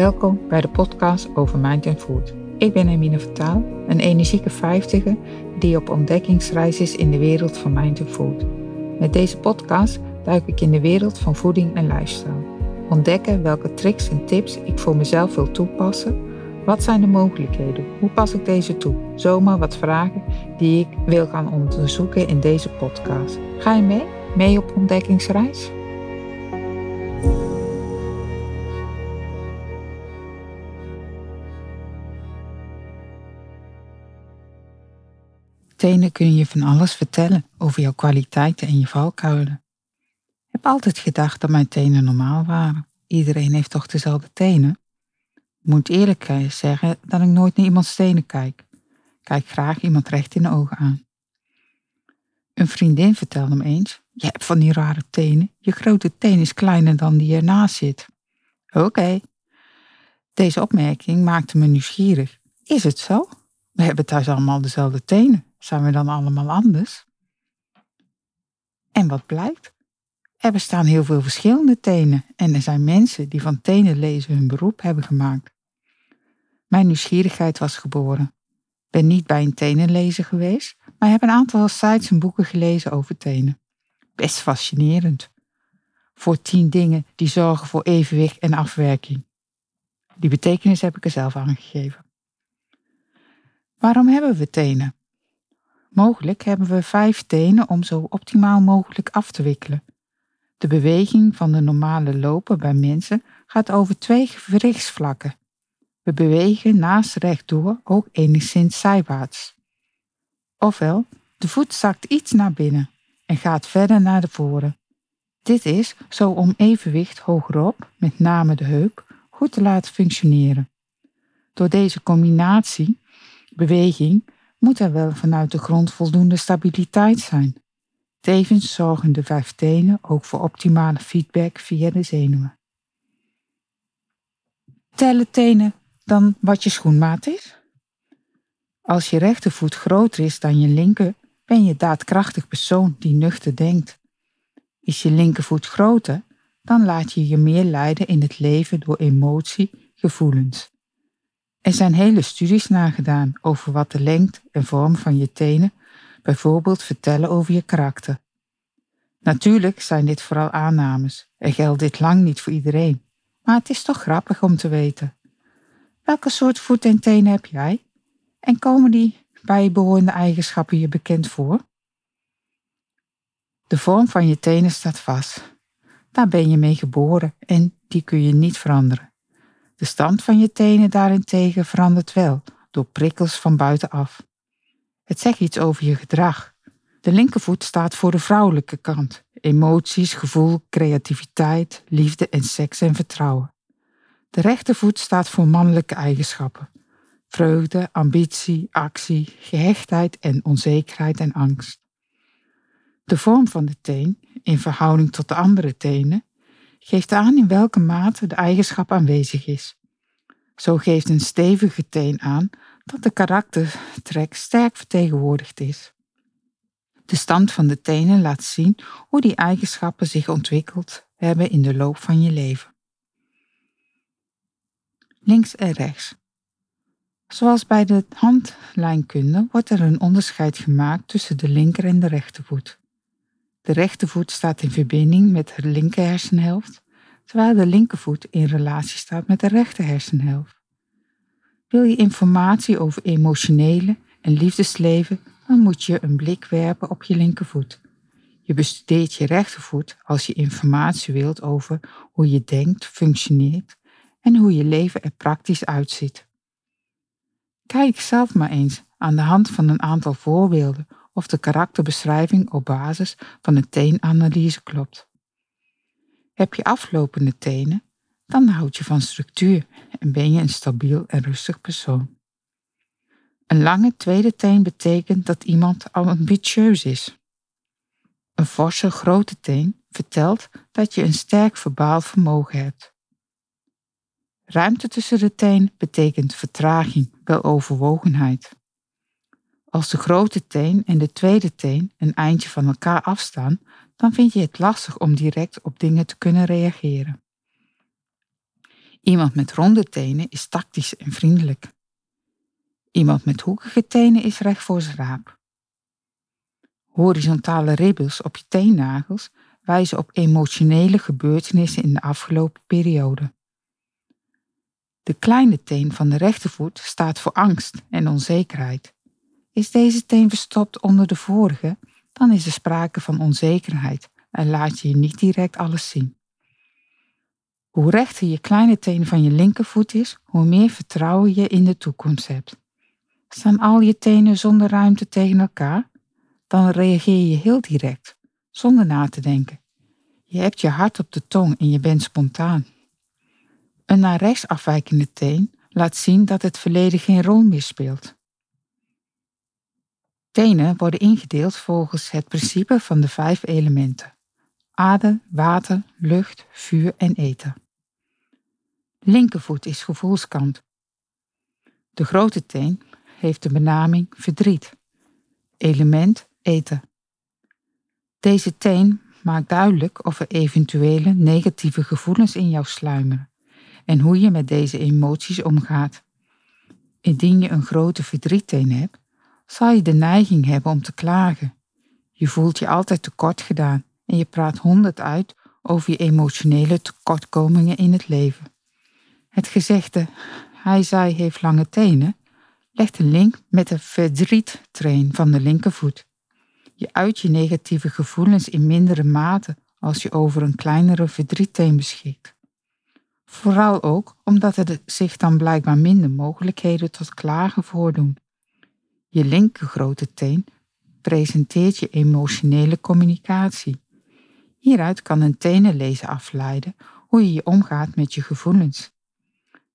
Welkom bij de podcast over Mind and Food. Ik ben Emine Vertaal, een energieke vijftiger die op ontdekkingsreis is in de wereld van Mind and Food. Met deze podcast duik ik in de wereld van voeding en lifestyle. Ontdekken welke tricks en tips ik voor mezelf wil toepassen. Wat zijn de mogelijkheden? Hoe pas ik deze toe? Zomaar wat vragen die ik wil gaan onderzoeken in deze podcast. Ga je mee? Mee op ontdekkingsreis? Tenen kun je van alles vertellen over jouw kwaliteiten en je valkuilen. Ik heb altijd gedacht dat mijn tenen normaal waren. Iedereen heeft toch dezelfde tenen? Ik moet eerlijk zeggen dat ik nooit naar iemands tenen kijk. Kijk graag iemand recht in de ogen aan. Een vriendin vertelde me eens: Je hebt van die rare tenen. Je grote teen is kleiner dan die ernaast zit. Oké. Deze opmerking maakte me nieuwsgierig. Is het zo? We hebben thuis allemaal dezelfde tenen. Zijn we dan allemaal anders? En wat blijkt? Er bestaan heel veel verschillende tenen en er zijn mensen die van tenen lezen hun beroep hebben gemaakt. Mijn nieuwsgierigheid was geboren. Ben niet bij een tenenlezer geweest, maar heb een aantal sites en boeken gelezen over tenen. Best fascinerend. Voor tien dingen die zorgen voor evenwicht en afwerking. Die betekenis heb ik er zelf aangegeven. Waarom hebben we tenen? Mogelijk hebben we vijf tenen om zo optimaal mogelijk af te wikkelen. De beweging van de normale lopen bij mensen gaat over twee gewrichtsvlakken. We bewegen naast rechtdoor ook enigszins zijwaarts. Ofwel, de voet zakt iets naar binnen en gaat verder naar de voren. Dit is zo om evenwicht hogerop, met name de heup, goed te laten functioneren. Door deze combinatie, beweging, moet er wel vanuit de grond voldoende stabiliteit zijn. Tevens zorgen de vijf tenen ook voor optimale feedback via de zenuwen. Tellen tenen dan wat je schoenmaat is? Als je rechtervoet groter is dan je linker, ben je daadkrachtig persoon die nuchter denkt. Is je linkervoet groter, dan laat je je meer leiden in het leven door emotie, gevoelens. Er zijn hele studies nagedaan over wat de lengte en vorm van je tenen bijvoorbeeld vertellen over je karakter. Natuurlijk zijn dit vooral aannames en geldt dit lang niet voor iedereen, maar het is toch grappig om te weten. Welke soort voet en tenen heb jij? En komen die bijbehorende eigenschappen je bekend voor? De vorm van je tenen staat vast. Daar ben je mee geboren en die kun je niet veranderen. De stand van je tenen daarentegen verandert wel door prikkels van buitenaf. Het zegt iets over je gedrag. De linkervoet staat voor de vrouwelijke kant. Emoties, gevoel, creativiteit, liefde en seks en vertrouwen. De rechtervoet staat voor mannelijke eigenschappen. Vreugde, ambitie, actie, gehechtheid en onzekerheid en angst. De vorm van de teen, in verhouding tot de andere tenen, geeft aan in welke mate de eigenschap aanwezig is. Zo geeft een stevige teen aan dat de karaktertrek sterk vertegenwoordigd is. De stand van de tenen laat zien hoe die eigenschappen zich ontwikkeld hebben in de loop van je leven. Links en rechts. Zoals bij de handlijnkunde wordt er een onderscheid gemaakt tussen de linker en de rechtervoet. De rechtervoet staat in verbinding met de linker hersenhelft, terwijl de linkervoet in relatie staat met de rechter hersenhelft. Wil je informatie over emotionele en liefdesleven, dan moet je een blik werpen op je linkervoet. Je bestudeert je rechtervoet als je informatie wilt over hoe je denkt, functioneert en hoe je leven er praktisch uitziet. Kijk zelf maar eens aan de hand van een aantal voorbeelden of de karakterbeschrijving op basis van een teenanalyse klopt. Heb je aflopende tenen, dan houd je van structuur en ben je een stabiel en rustig persoon. Een lange tweede teen betekent dat iemand al ambitieus is. Een forse grote teen vertelt dat je een sterk verbaal vermogen hebt. Ruimte tussen de teen betekent vertraging, weloverwogenheid. Als de grote teen en de tweede teen een eindje van elkaar afstaan, dan vind je het lastig om direct op dingen te kunnen reageren. Iemand met ronde tenen is tactisch en vriendelijk. Iemand met hoekige tenen is recht voor zijn raap. Horizontale ribbels op je teennagels wijzen op emotionele gebeurtenissen in de afgelopen periode. De kleine teen van de rechtervoet staat voor angst en onzekerheid. Is deze teen verstopt onder de vorige, dan is er sprake van onzekerheid en laat je je niet direct alles zien. Hoe rechter je kleine teen van je linkervoet is, hoe meer vertrouwen je in de toekomst hebt. Staan al je tenen zonder ruimte tegen elkaar? Dan reageer je heel direct, zonder na te denken. Je hebt je hart op de tong en je bent spontaan. Een naar rechts afwijkende teen laat zien dat het verleden geen rol meer speelt. Tenen worden ingedeeld volgens het principe van de vijf elementen: aarde, water, lucht, vuur en eten. Linkervoet is gevoelskant. De grote teen heeft de benaming verdriet. Element eten. Deze teen maakt duidelijk of er eventuele negatieve gevoelens in jou sluimeren en hoe je met deze emoties omgaat. Indien je een grote verdrietteen hebt, zal je de neiging hebben om te klagen. Je voelt je altijd tekort gedaan en je praat honderd uit over je emotionele tekortkomingen in het leven. Het gezegde hij zei heeft lange tenen legt een link met de verdriettrain van de linkervoet. Je uit je negatieve gevoelens in mindere mate als je over een kleinere verdrietteen beschikt. Vooral ook omdat er zich dan blijkbaar minder mogelijkheden tot klagen voordoen. Je linker grote teen presenteert je emotionele communicatie. Hieruit kan een tenenlezer afleiden hoe je je omgaat met je gevoelens.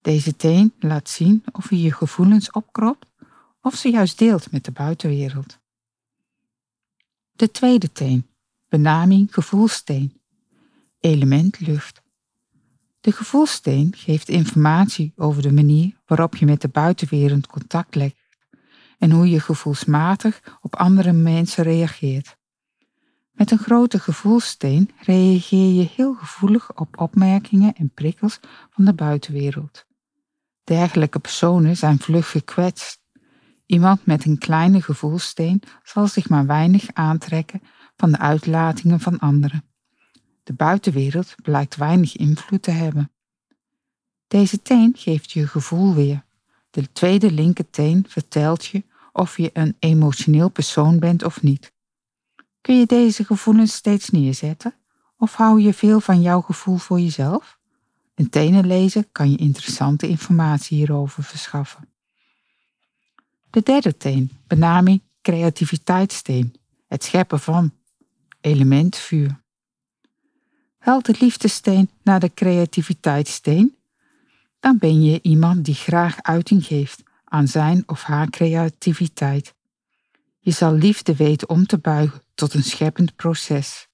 Deze teen laat zien of je je gevoelens opkropt of ze juist deelt met de buitenwereld. De tweede teen, benaming gevoelsteen, element lucht. De gevoelsteen geeft informatie over de manier waarop je met de buitenwereld contact legt en hoe je gevoelsmatig op andere mensen reageert. Met een grote gevoelsteen reageer je heel gevoelig op opmerkingen en prikkels van de buitenwereld. Dergelijke personen zijn vlug gekwetst. Iemand met een kleine gevoelsteen zal zich maar weinig aantrekken van de uitlatingen van anderen. De buitenwereld blijkt weinig invloed te hebben. Deze teen geeft je gevoel weer. De tweede linkerteen vertelt je of je een emotioneel persoon bent of niet. Kun je deze gevoelens steeds neerzetten? Of hou je veel van jouw gevoel voor jezelf? Een tenen lezen kan je interessante informatie hierover verschaffen. De derde teen, benaming creativiteitssteen, het scheppen van, element vuur. Helpt de liefdesteen naar de creativiteitssteen? Dan ben je iemand die graag uiting geeft aan zijn of haar creativiteit. Je zal liefde weten om te buigen tot een scheppend proces.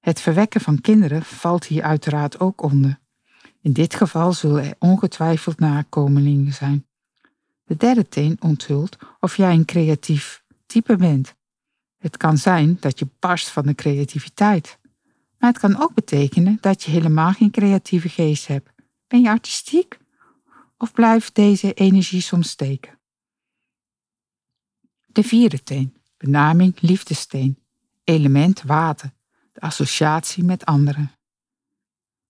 Het verwekken van kinderen valt hier uiteraard ook onder. In dit geval zullen er ongetwijfeld nakomelingen zijn. De derde teen onthult of jij een creatief type bent. Het kan zijn dat je barst van de creativiteit. Maar het kan ook betekenen dat je helemaal geen creatieve geest hebt. Ben je artistiek? Of blijft deze energie soms steken? De vierde teen, benaming liefdesteen, element water, de associatie met anderen.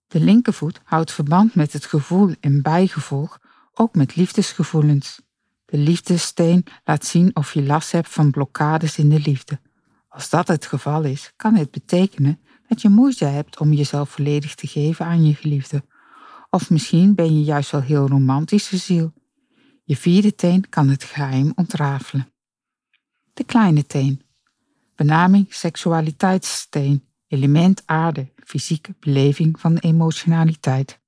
De linkervoet houdt verband met het gevoel en bijgevolg ook met liefdesgevoelens. De liefdessteen laat zien of je last hebt van blokkades in de liefde. Als dat het geval is, kan het betekenen dat je moeite hebt om jezelf volledig te geven aan je geliefde. Of misschien ben je juist wel heel romantische ziel. Je vierde teen kan het geheim ontrafelen. De kleine teen. Benaming seksualiteitssteen element aarde, fysieke beleving van emotionaliteit.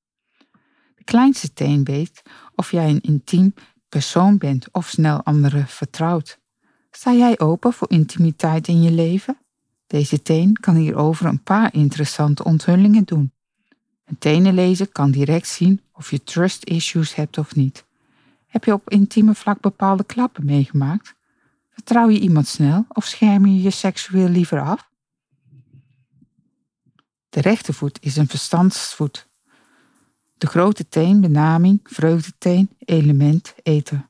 De kleinste teen weet of jij een intiem persoon bent of snel anderen vertrouwt. Sta jij open voor intimiteit in je leven? Deze teen kan hierover een paar interessante onthullingen doen. Een tenenlezer kan direct zien of je trust issues hebt of niet. Heb je op intieme vlak bepaalde klappen meegemaakt? Vertrouw je iemand snel of scherm je je seksueel liever af? De rechtervoet is een verstandsvoet. De grote teen, benaming, vreugdeteen, element, eten.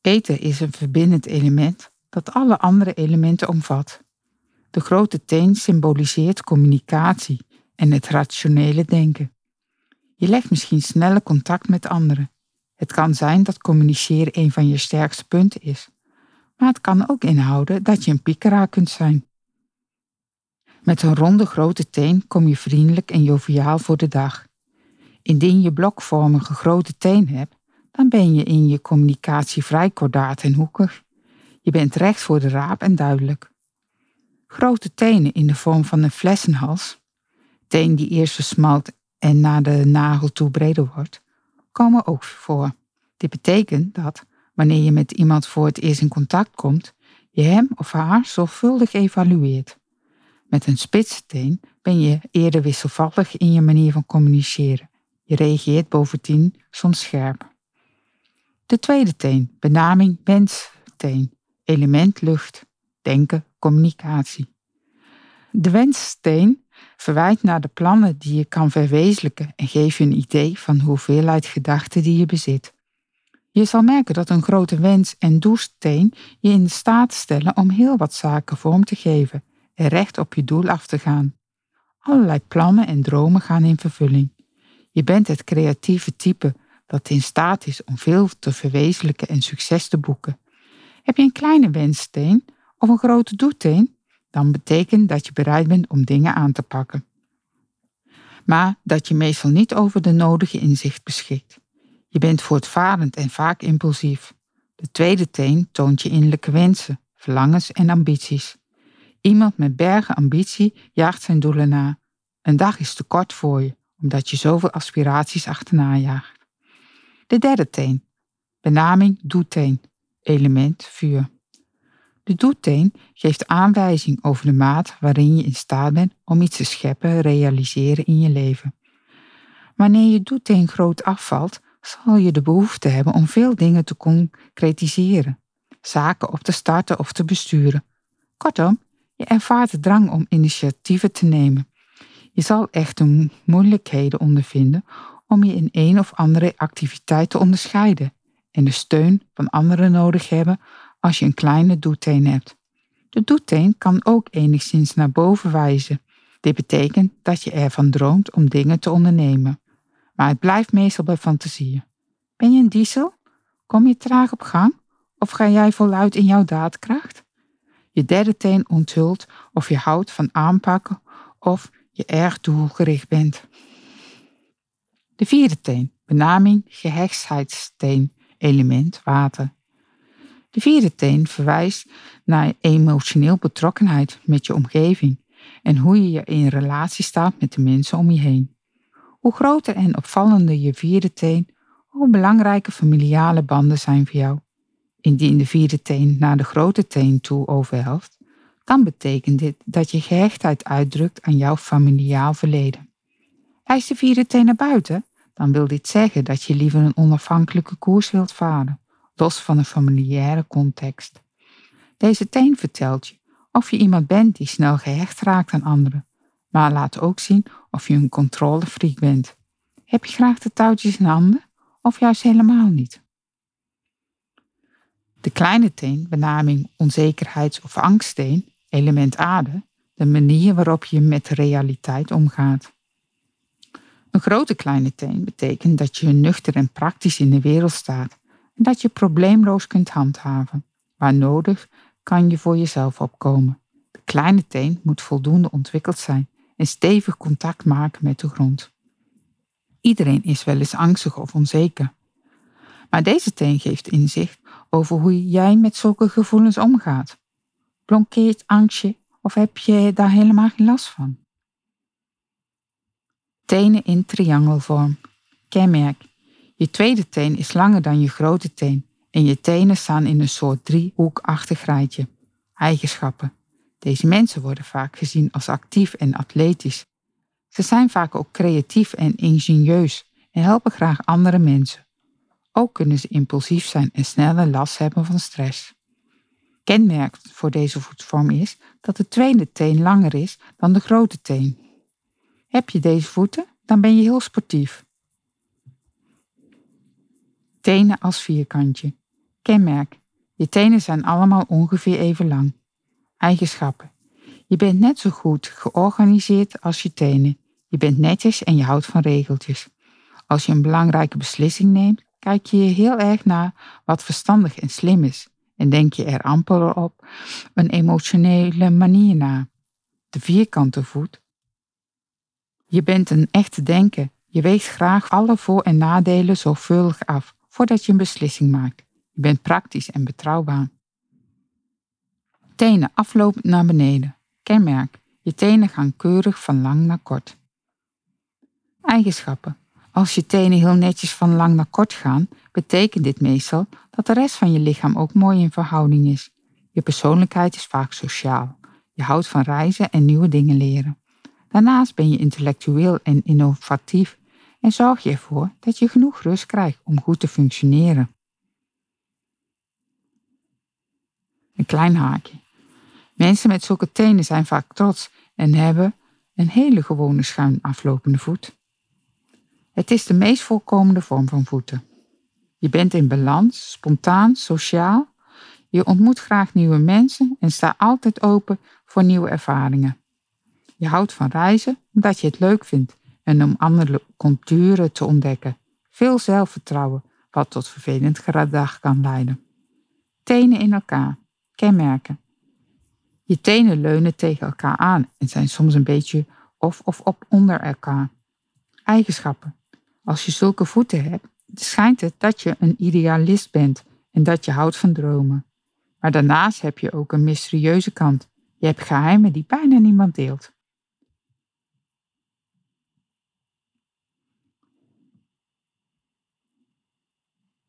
Eten is een verbindend element dat alle andere elementen omvat. De grote teen symboliseert communicatie en het rationele denken. Je legt misschien sneller contact met anderen. Het kan zijn dat communiceren een van je sterkste punten is. Maar het kan ook inhouden dat je een piekeraar kunt zijn. Met een ronde grote teen kom je vriendelijk en joviaal voor de dag. Indien je blokvormige grote teen hebt, dan ben je in je communicatie vrij kordaat en hoekig. Je bent recht voor de raap en duidelijk. Grote tenen in de vorm van een flessenhals, teen die eerst versmalt en naar de nagel toe breder wordt, komen ook voor. Dit betekent dat, wanneer je met iemand voor het eerst in contact komt, je hem of haar zorgvuldig evalueert. Met een spitsteen ben je eerder wisselvallig in je manier van communiceren. Je reageert bovendien soms scherp. De tweede teen, benaming wensteen, element lucht, denken, communicatie. De wenssteen verwijt naar de plannen die je kan verwezenlijken en geeft je een idee van de hoeveelheid gedachten die je bezit. Je zal merken dat een grote wens- en doelsteen je in staat stellen om heel wat zaken vorm te geven en recht op je doel af te gaan. Allerlei plannen en dromen gaan in vervulling. Je bent het creatieve type dat in staat is om veel te verwezenlijken en succes te boeken. Heb je een kleine wenssteen of een grote doeteen, dan betekent dat je bereid bent om dingen aan te pakken. Maar dat je meestal niet over de nodige inzicht beschikt. Je bent voortvarend en vaak impulsief. De tweede teen toont je innerlijke wensen, verlangens en ambities. Iemand met bergen ambitie jaagt zijn doelen na. Een dag is te kort voor je, omdat je zoveel aspiraties achterna jaagt. De derde teen. Benaming doeteen. Element vuur. De doeteen geeft aanwijzing over de maat waarin je in staat bent om iets te scheppen, realiseren in je leven. Wanneer je doeteen groot afvalt, zal je de behoefte hebben om veel dingen te concretiseren, zaken op te starten of te besturen. Kortom, je ervaart de drang om initiatieven te nemen. Je zal echte moeilijkheden ondervinden om je in een of andere activiteit te onderscheiden en de steun van anderen nodig hebben als je een kleine doeteen hebt. De doeteen kan ook enigszins naar boven wijzen. Dit betekent dat je ervan droomt om dingen te ondernemen. Maar het blijft meestal bij fantasieën. Ben je een diesel? Kom je traag op gang? Of ga jij voluit in jouw daadkracht? Je derde teen onthult of je houdt van aanpakken of je erg doelgericht bent. De vierde teen, benaming gehechtsheidsteen, element water. De vierde teen verwijst naar emotioneel betrokkenheid met je omgeving en hoe je je in relatie staat met de mensen om je heen. Hoe groter en opvallender je vierde teen, hoe belangrijke familiale banden zijn voor jou. Indien de vierde teen naar de grote teen toe overhelft, dan betekent dit dat je gehechtheid uitdrukt aan jouw familiaal verleden. Wijst de vierde teen naar buiten, dan wil dit zeggen dat je liever een onafhankelijke koers wilt varen, los van een familiaire context. Deze teen vertelt je of je iemand bent die snel gehecht raakt aan anderen, maar laat ook zien of je een controlefreak bent. Heb je graag de touwtjes in handen of juist helemaal niet? De kleine teen, benaming onzekerheids- of angststeen, element aarde, de manier waarop je met de realiteit omgaat. Een grote kleine teen betekent dat je nuchter en praktisch in de wereld staat en dat je probleemloos kunt handhaven. Waar nodig kan je voor jezelf opkomen. De kleine teen moet voldoende ontwikkeld zijn en stevig contact maken met de grond. Iedereen is wel eens angstig of onzeker. Maar deze teen geeft inzicht over hoe jij met zulke gevoelens omgaat. Blonkeert angstje of heb je daar helemaal geen last van? Tenen in triangelvorm. Kenmerk. Je tweede teen is langer dan je grote teen en je tenen staan in een soort driehoekachtig rijtje. Eigenschappen. Deze mensen worden vaak gezien als actief en atletisch. Ze zijn vaak ook creatief en ingenieus en helpen graag andere mensen. Ook kunnen ze impulsief zijn en sneller last hebben van stress. Kenmerk voor deze voetvorm is dat de tweede teen langer is dan de grote teen. Heb je deze voeten, dan ben je heel sportief. Tenen als vierkantje. Kenmerk. Je tenen zijn allemaal ongeveer even lang. Eigenschappen. Je bent net zo goed georganiseerd als je tenen. Je bent netjes en je houdt van regeltjes. Als je een belangrijke beslissing neemt, kijk je heel erg naar wat verstandig en slim is en denk je er amper op een emotionele manier na. De vierkante voet. Je bent een echte denker. Je weegt graag alle voor- en nadelen zorgvuldig af voordat je een beslissing maakt. Je bent praktisch en betrouwbaar. Tenen aflopend naar beneden. Kenmerk. Je tenen gaan keurig van lang naar kort. Eigenschappen. Als je tenen heel netjes van lang naar kort gaan, betekent dit meestal dat de rest van je lichaam ook mooi in verhouding is. Je persoonlijkheid is vaak sociaal. Je houdt van reizen en nieuwe dingen leren. Daarnaast ben je intellectueel en innovatief en zorg je ervoor dat je genoeg rust krijgt om goed te functioneren. Een klein haakje. Mensen met zulke tenen zijn vaak trots en hebben een hele gewone schuin aflopende voet. Het is de meest voorkomende vorm van voeten. Je bent in balans, spontaan, sociaal. Je ontmoet graag nieuwe mensen en sta altijd open voor nieuwe ervaringen. Je houdt van reizen omdat je het leuk vindt en om andere culturen te ontdekken. Veel zelfvertrouwen, wat tot vervelend gedrag kan leiden. Tenen in elkaar. Kenmerken. Je tenen leunen tegen elkaar aan en zijn soms een beetje of of op onder elkaar. Eigenschappen. Als je zulke voeten hebt, schijnt het dat je een idealist bent en dat je houdt van dromen. Maar daarnaast heb je ook een mysterieuze kant. Je hebt geheimen die bijna niemand deelt.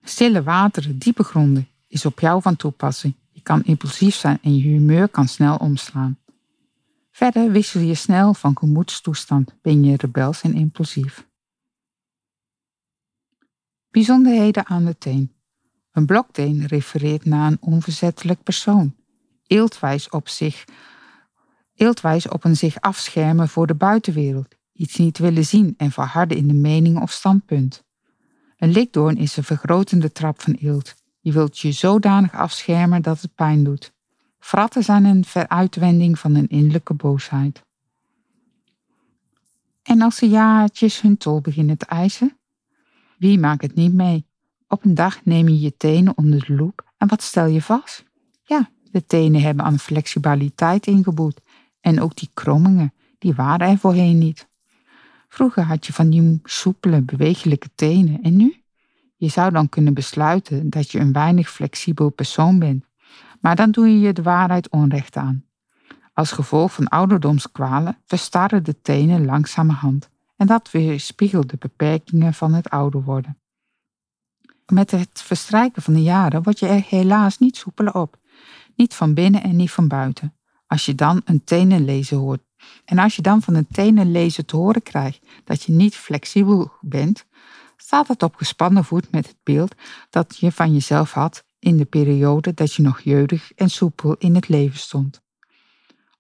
Stille wateren, diepe gronden is op jou van toepassing. Je kan impulsief zijn en je humeur kan snel omslaan. Verder wissel je snel van gemoedstoestand, ben je rebels en impulsief. Bijzonderheden aan de teen. Een blokteen refereert naar een onverzettelijk persoon. Eeltwijs op, zich, eeltwijs op een zich afschermen voor de buitenwereld. Iets niet willen zien en verharden in de mening of standpunt. Een likdoorn is een vergrotende trap van eelt. Je wilt je zodanig afschermen dat het pijn doet. Fratten zijn een veruitwending van een innerlijke boosheid. En als de jaartjes hun tol beginnen te eisen, wie maakt het niet mee? Op een dag neem je je tenen onder de loep en wat stel je vast? Ja, de tenen hebben aan flexibiliteit ingeboet en ook die krommingen, die waren er voorheen niet. Vroeger had je van die soepele, bewegelijke tenen en nu? Je zou dan kunnen besluiten dat je een weinig flexibel persoon bent, maar dan doe je je de waarheid onrecht aan. Als gevolg van ouderdomskwalen verstarren de tenen langzamerhand en dat weerspiegelt de beperkingen van het ouder worden. Met het verstrijken van de jaren word je er helaas niet soepeler op, niet van binnen en niet van buiten. Als je dan een tenenlezer hoort en als je dan van een tenenlezer te horen krijgt dat je niet flexibel bent, staat het op gespannen voet met het beeld dat je van jezelf had in de periode dat je nog jeugdig en soepel in het leven stond.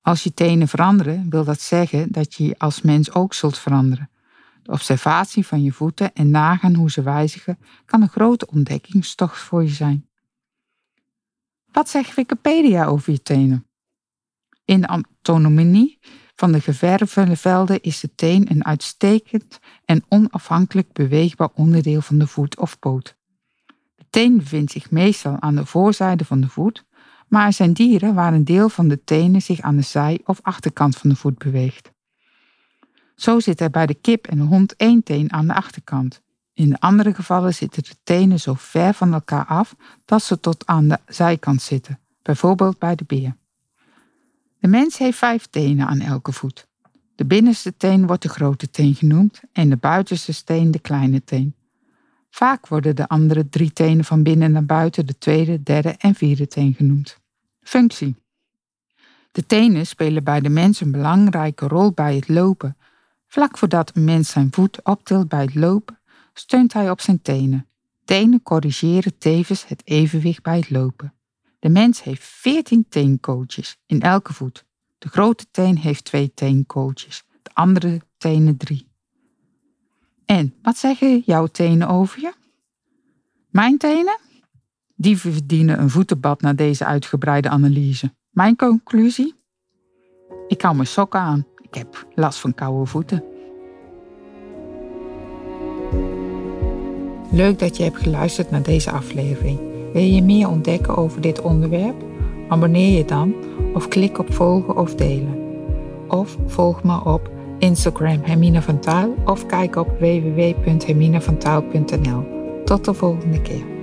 Als je tenen veranderen, wil dat zeggen dat je als mens ook zult veranderen. De observatie van je voeten en nagaan hoe ze wijzigen kan een grote ontdekkingstocht voor je zijn. Wat zegt Wikipedia over je tenen? In de autonomie van de geverfde velden is de teen een uitstekend en onafhankelijk beweegbaar onderdeel van de voet of poot. De teen bevindt zich meestal aan de voorzijde van de voet, maar er zijn dieren waar een deel van de tenen zich aan de zij- of achterkant van de voet beweegt. Zo zit er bij de kip en de hond één teen aan de achterkant. In de andere gevallen zitten de tenen zo ver van elkaar af dat ze tot aan de zijkant zitten, bijvoorbeeld bij de beer. De mens heeft vijf tenen aan elke voet. De binnenste teen wordt de grote teen genoemd en de buitenste teen de kleine teen. Vaak worden de andere drie tenen van binnen naar buiten de tweede, derde en vierde teen genoemd. Functie. De tenen spelen bij de mens een belangrijke rol bij het lopen. Vlak voordat een mens zijn voet optilt bij het lopen, steunt hij op zijn tenen. Tenen corrigeren tevens het evenwicht bij het lopen. De mens heeft 14 teencoaches in elke voet. De grote teen heeft twee teencoaches, de andere tenen drie. En wat zeggen jouw tenen over je? Mijn tenen? Die verdienen een voetenbad na deze uitgebreide analyse. Mijn conclusie? Ik hou mijn sokken aan. Ik heb last van koude voeten. Leuk dat je hebt geluisterd naar deze aflevering. Wil je meer ontdekken over dit onderwerp? Abonneer je dan of klik op volgen of delen. Of volg me op Instagram Hermine van Taal of kijk op www.herminevantaal.nl. Tot de volgende keer.